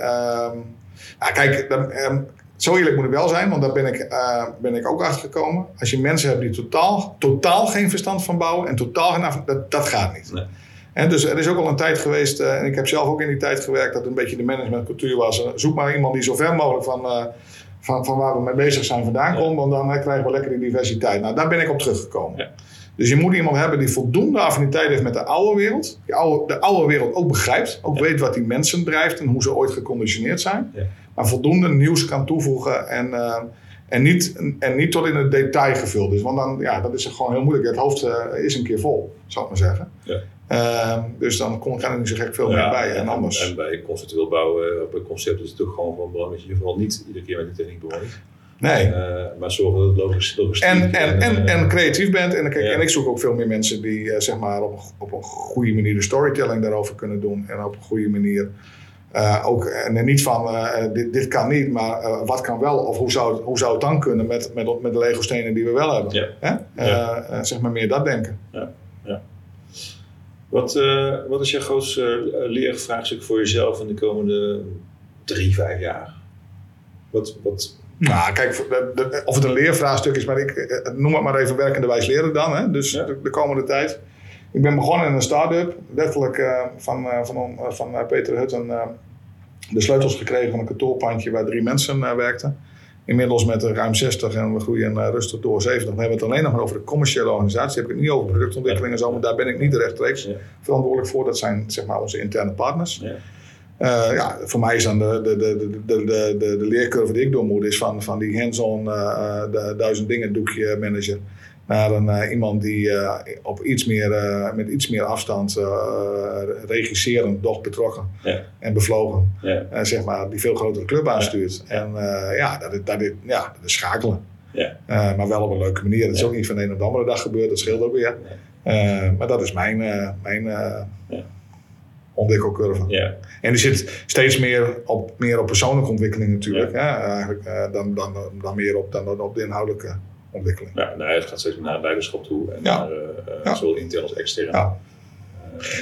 Nou, kijk, dan, ehm, zo eerlijk moet ik wel zijn, want daar ben ik, eh, ben ik ook achter gekomen. Als je mensen hebt die totaal, totaal geen verstand van bouwen en totaal geen af- dat, dat gaat niet. Nee. En dus er is ook al een tijd geweest, eh, en ik heb zelf ook in die tijd gewerkt, dat een beetje de managementcultuur was. Eh, zoek maar iemand die zo ver mogelijk van, van, van waar we mee bezig zijn vandaan Ja. komt, want dan krijgen we lekker die diversiteit. Nou, daar ben ik op teruggekomen. Ja. Dus je moet iemand hebben die voldoende affiniteit heeft met de oude wereld. Die oude, de oude wereld ook begrijpt. Ook weet wat die mensen drijft en hoe ze ooit geconditioneerd zijn. Maar voldoende nieuws kan toevoegen en, eh, en, niet, en niet tot in het detail gevuld is. Want dan, ja, dat is gewoon heel moeilijk. Het hoofd eh, is een keer vol, zou ik maar zeggen. Ja. Ehm, dus dan kon, kan er niet zo gek veel meer bij. En anders. En bij conceptueel bouwen, op een concept is het toch gewoon van belang dat je vooral niet iedere keer met de techniek bemoeit. nee. Eh, maar zorg dat het logisch, logistiek En, en, en, eh, en creatief bent. En, kijk, Ja. en ik zoek ook veel meer mensen die eh, zeg maar op, op een goede manier de storytelling daarover kunnen doen. En op een goede manier eh, ook, en niet van eh, dit, dit kan niet, maar eh, wat kan wel? Of hoe zou, het- hoe zou het dan kunnen met, met, met de Lego stenen die we wel hebben? Ja. Hè? Eh, Ja. eh, zeg maar meer dat denken. Wat, eh, wat is je grootste eh, leervraagstuk voor jezelf in de komende drie, vijf jaar? Wat, wat, Nou, kijk, de- de- of het een leervraagstuk is, maar ik eh, noem het maar even werkende wijs leren dan. Hè? Dus Ja. de, de komende tijd. Ik ben begonnen in een start-up. Letterlijk uh, van, uh, van, van Peter Hutten de sleutels gekregen van een kantoorpandje waar drie mensen werkten. Inmiddels met ruim 60 en we groeien rustig door 70. Dan hebben we het alleen nog maar over de commerciële organisatie. Heb ik het niet over productontwikkeling en zo, maar daar ben ik niet rechtstreeks ja. verantwoordelijk voor. Dat zijn zeg maar onze interne partners. Ja. Uh, ja, voor mij is dan de, de, de, de, de, de, de leercurve die ik door moet, is van, van die hands-on uh, duizend dingen doekje manager naar een, uh, iemand die uh, op iets meer, uh, met iets meer afstand regisserend, doch betrokken ja. en bevlogen, ja. zeg maar, die veel grotere club aanstuurt. Ja. En ja, dat is, dat, is, ja, dat is schakelen. Ja. maar wel op een leuke manier. Dat is ook niet van de een op de andere dag gebeurd, dat scheelt ook weer. maar dat is mijn, mijn ontwikkelcurve. Ja. En die zit steeds meer op, meer op persoonlijke ontwikkeling natuurlijk. Ja. eigenlijk, dan, dan, dan meer op, dan op de inhoudelijke ontwikkeling. Ja, nou, het gaat steeds meer naar leiderschap toe. En naar, uh, zowel intern als extern. Ja.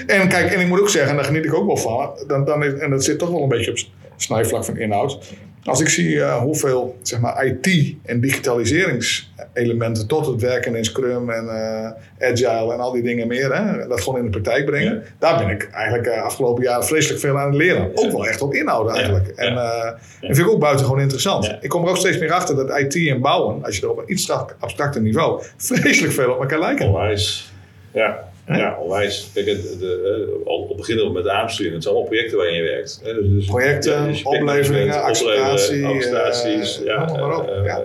En kijk, en ik moet ook zeggen, en daar geniet ik ook wel van, dan, dan is, en dat zit toch wel een beetje op snijvlak van inhoud. Als ik zie uh, hoeveel zeg maar, IT- en digitaliseringselementen tot het werken in Scrum en uh, Agile en al die dingen meer, hè, dat gewoon in de praktijk brengen, daar ben ik eigenlijk uh, afgelopen jaren vreselijk veel aan het leren. Ook wel echt op inhoud eigenlijk. En dat vind ik ook buitengewoon interessant. Ik kom er ook steeds meer achter dat IT en bouwen, als je er op een iets abstracter niveau, vreselijk veel op elkaar lijken. Onwijs. Ja. Ja, onwijs. Kijk, de, de, al beginnen met de aansturing. Het zijn allemaal projecten waarin je werkt. Dus, dus projecten, dus opleveringen, acceptatie. Acceptaties, uh, ja. Uh, ja.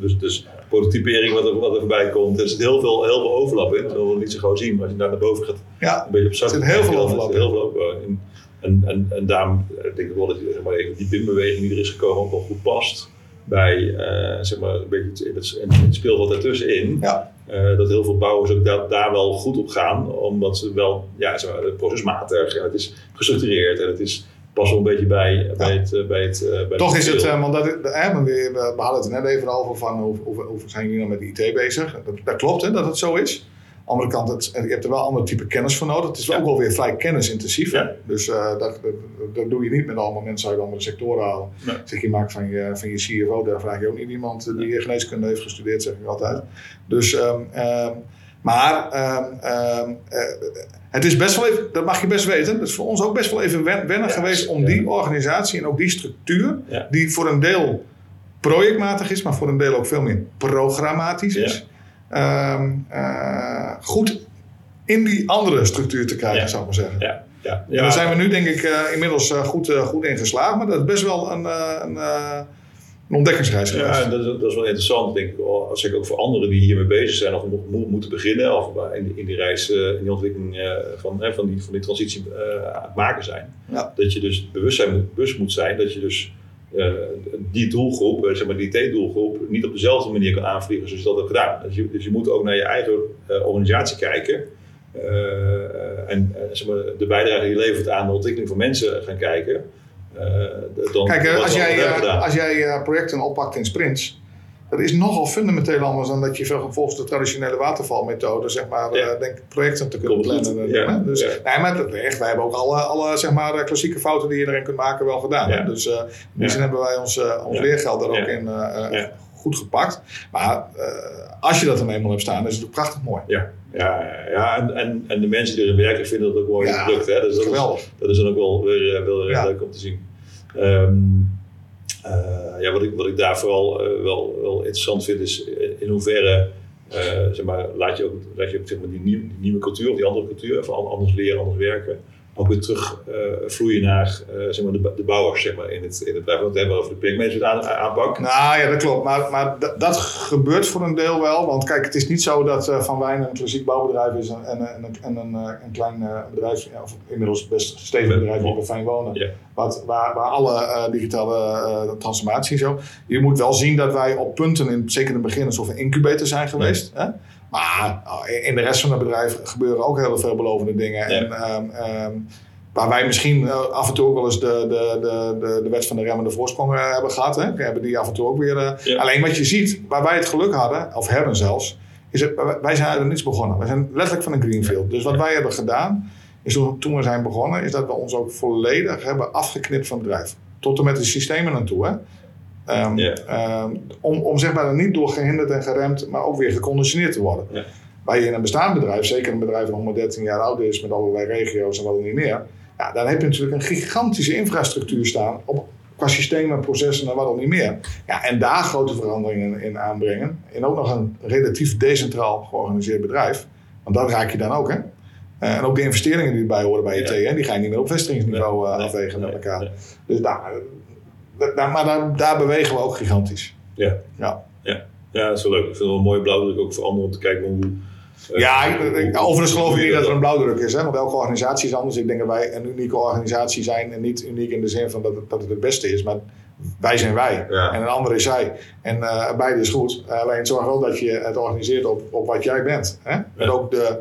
dus, dus prototypering wat er, wat er voorbij komt. Er zit heel veel, heel veel overlap in. Dat wil niet zo gauw zien. Maar als je daar naar boven gaat, ja, een beetje op zak. Er zit heel veel overlap in. Heel veel in. En, en, en daarom denk ik wel dat zeg maar, die BIM-beweging die er is gekomen ook wel goed past bij uh, zeg maar, een beetje in het, in het speelveld ertussenin. Ja. Uh, dat heel veel bouwers ook daar, daar, wel goed op gaan, omdat ze wel ja, maar, procesmatig en het is gestructureerd en het is pas wel een beetje bij, ja. bij het. Uh, bij het bij Toch is het, want dat, we, we hadden het net even over van hoe, hoe, hoe zijn jullie nou met de IT bezig? Dat, dat klopt hè, dat het zo is andere kant, het, je hebt er wel ander type kennis voor nodig. Het is ook wel weer vrij kennisintensief. Ja. Dus uh, dat, dat, doe je niet met allemaal mensen uit andere sectoren halen. Nee. Zeg, je maakt van je, van je CFO, daar vraag je ook niet iemand die nee. geneeskunde heeft gestudeerd, zeg ik altijd. Dus, um, um, maar um, uh, het is best wel even, dat mag je best weten, het is voor ons ook best wel even wennen ja, geweest om die organisatie en ook die structuur, die voor een deel projectmatig is, maar voor een deel ook veel meer programmatisch is um, uh, goed in die andere structuur te krijgen, zou ik maar zeggen. Ja. Ja. ja. daar zijn we nu denk ik uh, inmiddels uh, goed, goed in geslaagd, maar dat is best wel een, een, een ontdekkingsreis geweest. Ja, dat is, dat is wel interessant, denk ik. Als ik ook voor anderen die hiermee bezig zijn of mo moeten beginnen, of in, in die reis, in die ontwikkeling van, van, die, van die transitie aan het maken zijn. Dat je dus bewust, zijn, bewust moet zijn dat je dus uh, die doelgroep, zeg maar die T-doelgroep, niet op dezelfde manier kan aanvliegen zoals je dat hebt gedaan. Dus je, dus je moet ook naar je eigen uh, organisatie kijken. Uh, en zeg maar, de bijdrage die je levert aan de ontwikkeling van mensen gaan kijken. dan Kijk, als jij, als jij projecten oppakt in sprints, dat is nogal fundamenteel anders dan dat je volgens de traditionele watervalmethode zeg maar, ja. uh, denk, projecten te kunnen plannen. Ja. Dus, ja. Nee, maar echt, wij hebben ook alle, alle zeg maar, eh, klassieke fouten die je erin kunt maken wel gedaan. Dus uh, in die zin hebben wij ons, uh, ons leergeld er ook in goed gepakt. Maar als je dat dan eenmaal hebt staan, is het ook prachtig mooi. Ja. Ja, ja en, en, en de mensen die erin werken vinden dat ook mooi product. Hè? Dus dat, geweldig. Is, dat is dan ook wel weer, wel leuk om te zien. Um, uh, ja, wat, ik, wat ik daar vooral uh, wel, wel interessant vind is in hoeverre uh, zeg maar, laat je ook, laat je ook zeg maar, die, nieuwe, nieuwe cultuur of die andere cultuur, even anders leren, anders werken, ook weer terug vloeien naar zeg maar, de, de bouwers zeg maar, in het, in het bedrijf. Want we hebben over de projectmanagement aanpak. Nou ja, dat klopt. Maar, maar dat gebeurt voor een deel wel. Want kijk, het is niet zo dat Van Wijn een klassiek bouwbedrijf is en, en, en, en een, een klein bedrijf, of inmiddels best stevig bedrijf waar we fijn wonen. Wat, waar, waar alle uh, digitale uh, transformatie zo. Je moet wel zien dat wij op punten, in, zeker in het begin, alsof we incubator zijn geweest. Hè? Maar in de rest van het bedrijf gebeuren ook heel veel belovende dingen. Ja. En, um, um, waar wij misschien uh, af en toe ook wel eens de, de, de, de, de wet van de remmende voorsprong hebben gehad. Hè? We hebben die af en toe ook weer. Ja. Alleen wat je ziet, waar wij het geluk hadden, of hebben zelfs, is het, wij zijn uit niets begonnen. Wij zijn letterlijk van een greenfield. Dus wat wij hebben gedaan is toen we zijn begonnen, is dat we ons ook volledig hebben afgeknipt van het bedrijf. Tot en met de systemen naartoe. Hè? Um, um, om, om zeg maar niet door gehinderd en geremd, maar ook weer geconditioneerd te worden. Waar je in een bestaand bedrijf, zeker een bedrijf dat 113 jaar oud is met allerlei regio's en wat dan niet meer, ja, dan heb je natuurlijk een gigantische infrastructuur staan op, qua systemen, processen en wat dan niet meer. Ja, en daar grote veranderingen in aanbrengen. En ook nog een relatief decentraal georganiseerd bedrijf. Want dat raak je dan ook, hè? Uh, en ook de investeringen die erbij horen bij je ja. die ga je niet meer op vestigingsniveau uh, afwegen met elkaar. Dus daar, daar, maar daar, daar bewegen we ook gigantisch. Ja. Ja. Ja. ja, dat is wel leuk. Ik vind het wel een mooie blauwdruk ook voor anderen om te kijken hoe ja, ik, overigens geloof ik niet dat er een blauwdruk is. Hè? Want elke organisatie is anders. Ik denk dat wij een unieke organisatie zijn. En niet uniek in de zin van dat het, dat het het beste is. Maar wij zijn wij. En een ander is zij. En uh, beide is goed. alleen zorg wel dat je het organiseert op, op wat jij bent. Hè? En ook de,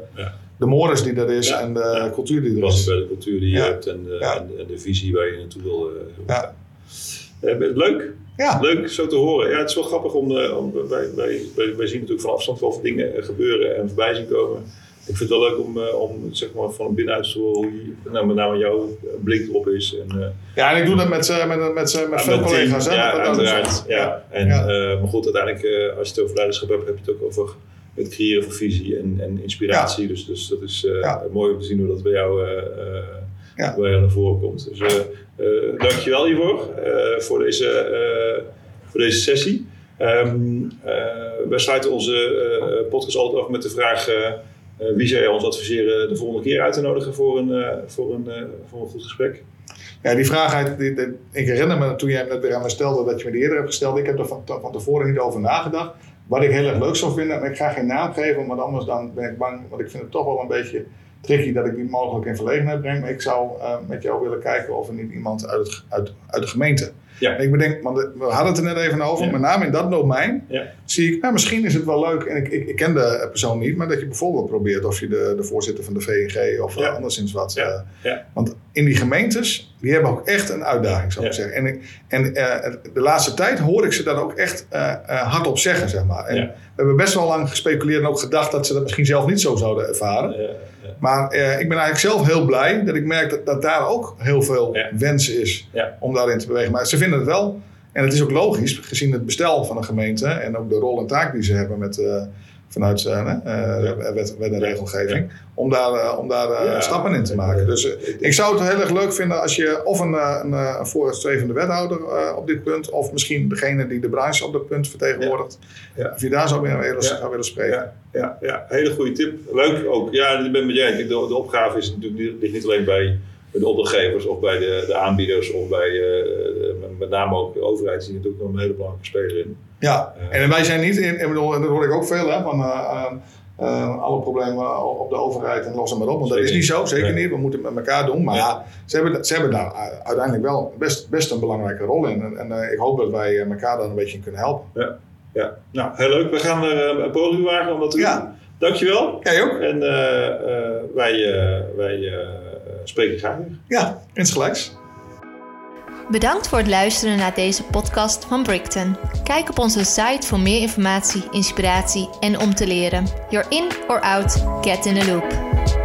de modus die er is en de cultuur die er is. bij de cultuur die je hebt en de, en de, visie waar je naartoe wil. Uh, ja. Uh, leuk. Ja. Leuk zo te horen. Ja, het is wel grappig om, uh, om wij, wij, wij, zien natuurlijk van afstand wel dingen eh, gebeuren en voorbij zien komen. Ik vind het wel leuk om, uh, om zeg maar, van binnenuit te horen hoe nou, met name jouw blik erop is. En, uh, ja, en ik doe dat met, met, met, met, met veel collega's. Hè? Ja, uiteraard. Ja. En, ja. maar goed, uiteindelijk als je het over leiderschap hebt, heb je het ook over het creëren van visie en, en inspiratie. Dus, dus dat is mooi om te zien hoe dat bij jou, bij jou naar voren komt. Dus, uh, dankjewel hiervoor, uh, voor, deze, uh, voor deze sessie. Um, wij sluiten onze podcast altijd af met de vraag... wie zou jij ons adviseren de volgende keer uit te nodigen voor een, voor een, voor een goed gesprek? Ja, die vraag, ik herinner me toen jij hem net weer aan me stelde dat je me die eerder hebt gesteld. Ik heb er van, van tevoren niet over nagedacht. Wat ik heel erg leuk zou vinden, en ik ga geen naam geven, want anders dan ben ik bang, want ik vind het toch wel een beetje tricky dat ik die mogelijk in verlegenheid breng. Maar ik zou uh, met jou willen kijken of er niet iemand uit, uit, uit de gemeente. Ja. ik bedenk, want we hadden het er net even over, met name in dat domein ja. zie ik, nou, misschien is het wel leuk, en ik, ik, ik, ken de persoon niet, maar dat je bijvoorbeeld probeert of je de, de voorzitter van de VNG of ja. anderszins wat. Uh, want in die gemeentes, die hebben ook echt een uitdaging, zou ik zeggen. En, en uh, de laatste tijd hoor ik ze dat ook echt hardop zeggen, zeg maar. En we hebben best wel lang gespeculeerd en ook gedacht dat ze dat misschien zelf niet zo zouden ervaren. Maar eh, ik ben eigenlijk zelf heel blij dat ik merk dat, dat daar ook heel veel wens is om daarin te bewegen. Maar ze vinden het wel. En het is ook logisch, gezien het bestel van een gemeente en ook de rol en taak die ze hebben met, uh, vanuit uh, wet, wet, en regelgeving, om daar, om daar stappen in te maken. Dus ik zou het heel erg leuk vinden als je of een, een, een vooruitstrevende wethouder op dit punt, of misschien degene die de branche op dat punt vertegenwoordigt, of je daar zou willen, zou willen spreken ja, ja, hele goede tip. Leuk ook. Ja, ik ben met jij. De, de opgave is natuurlijk, ligt niet alleen bij de opdrachtgevers of bij de, de aanbieders of bij uh, met name ook de overheid die natuurlijk nog een hele belangrijke speler in. Ja, uh, en wij zijn niet in, ik bedoel, en dat hoor ik ook veel, hè, van uh, alle problemen op de overheid en lossen maar op. Want dat is niet zo, zeker niet. We moeten het met elkaar doen. Maar ja. ze, hebben, ze hebben daar uiteindelijk wel best, best een belangrijke rol in. En, en ik hoop dat wij elkaar daar een beetje in kunnen helpen. Ja. Ja, nou, heel leuk. We gaan er eh, een poging wagen om dat te ja. doen. Dankjewel. Jij ook. En wij, wij spreken graag weer. Ja, insgelijks. Bedankt voor het luisteren naar deze podcast van Brickton. Kijk op onze site voor meer informatie, inspiratie en om te leren. You're in or out, get in the loop.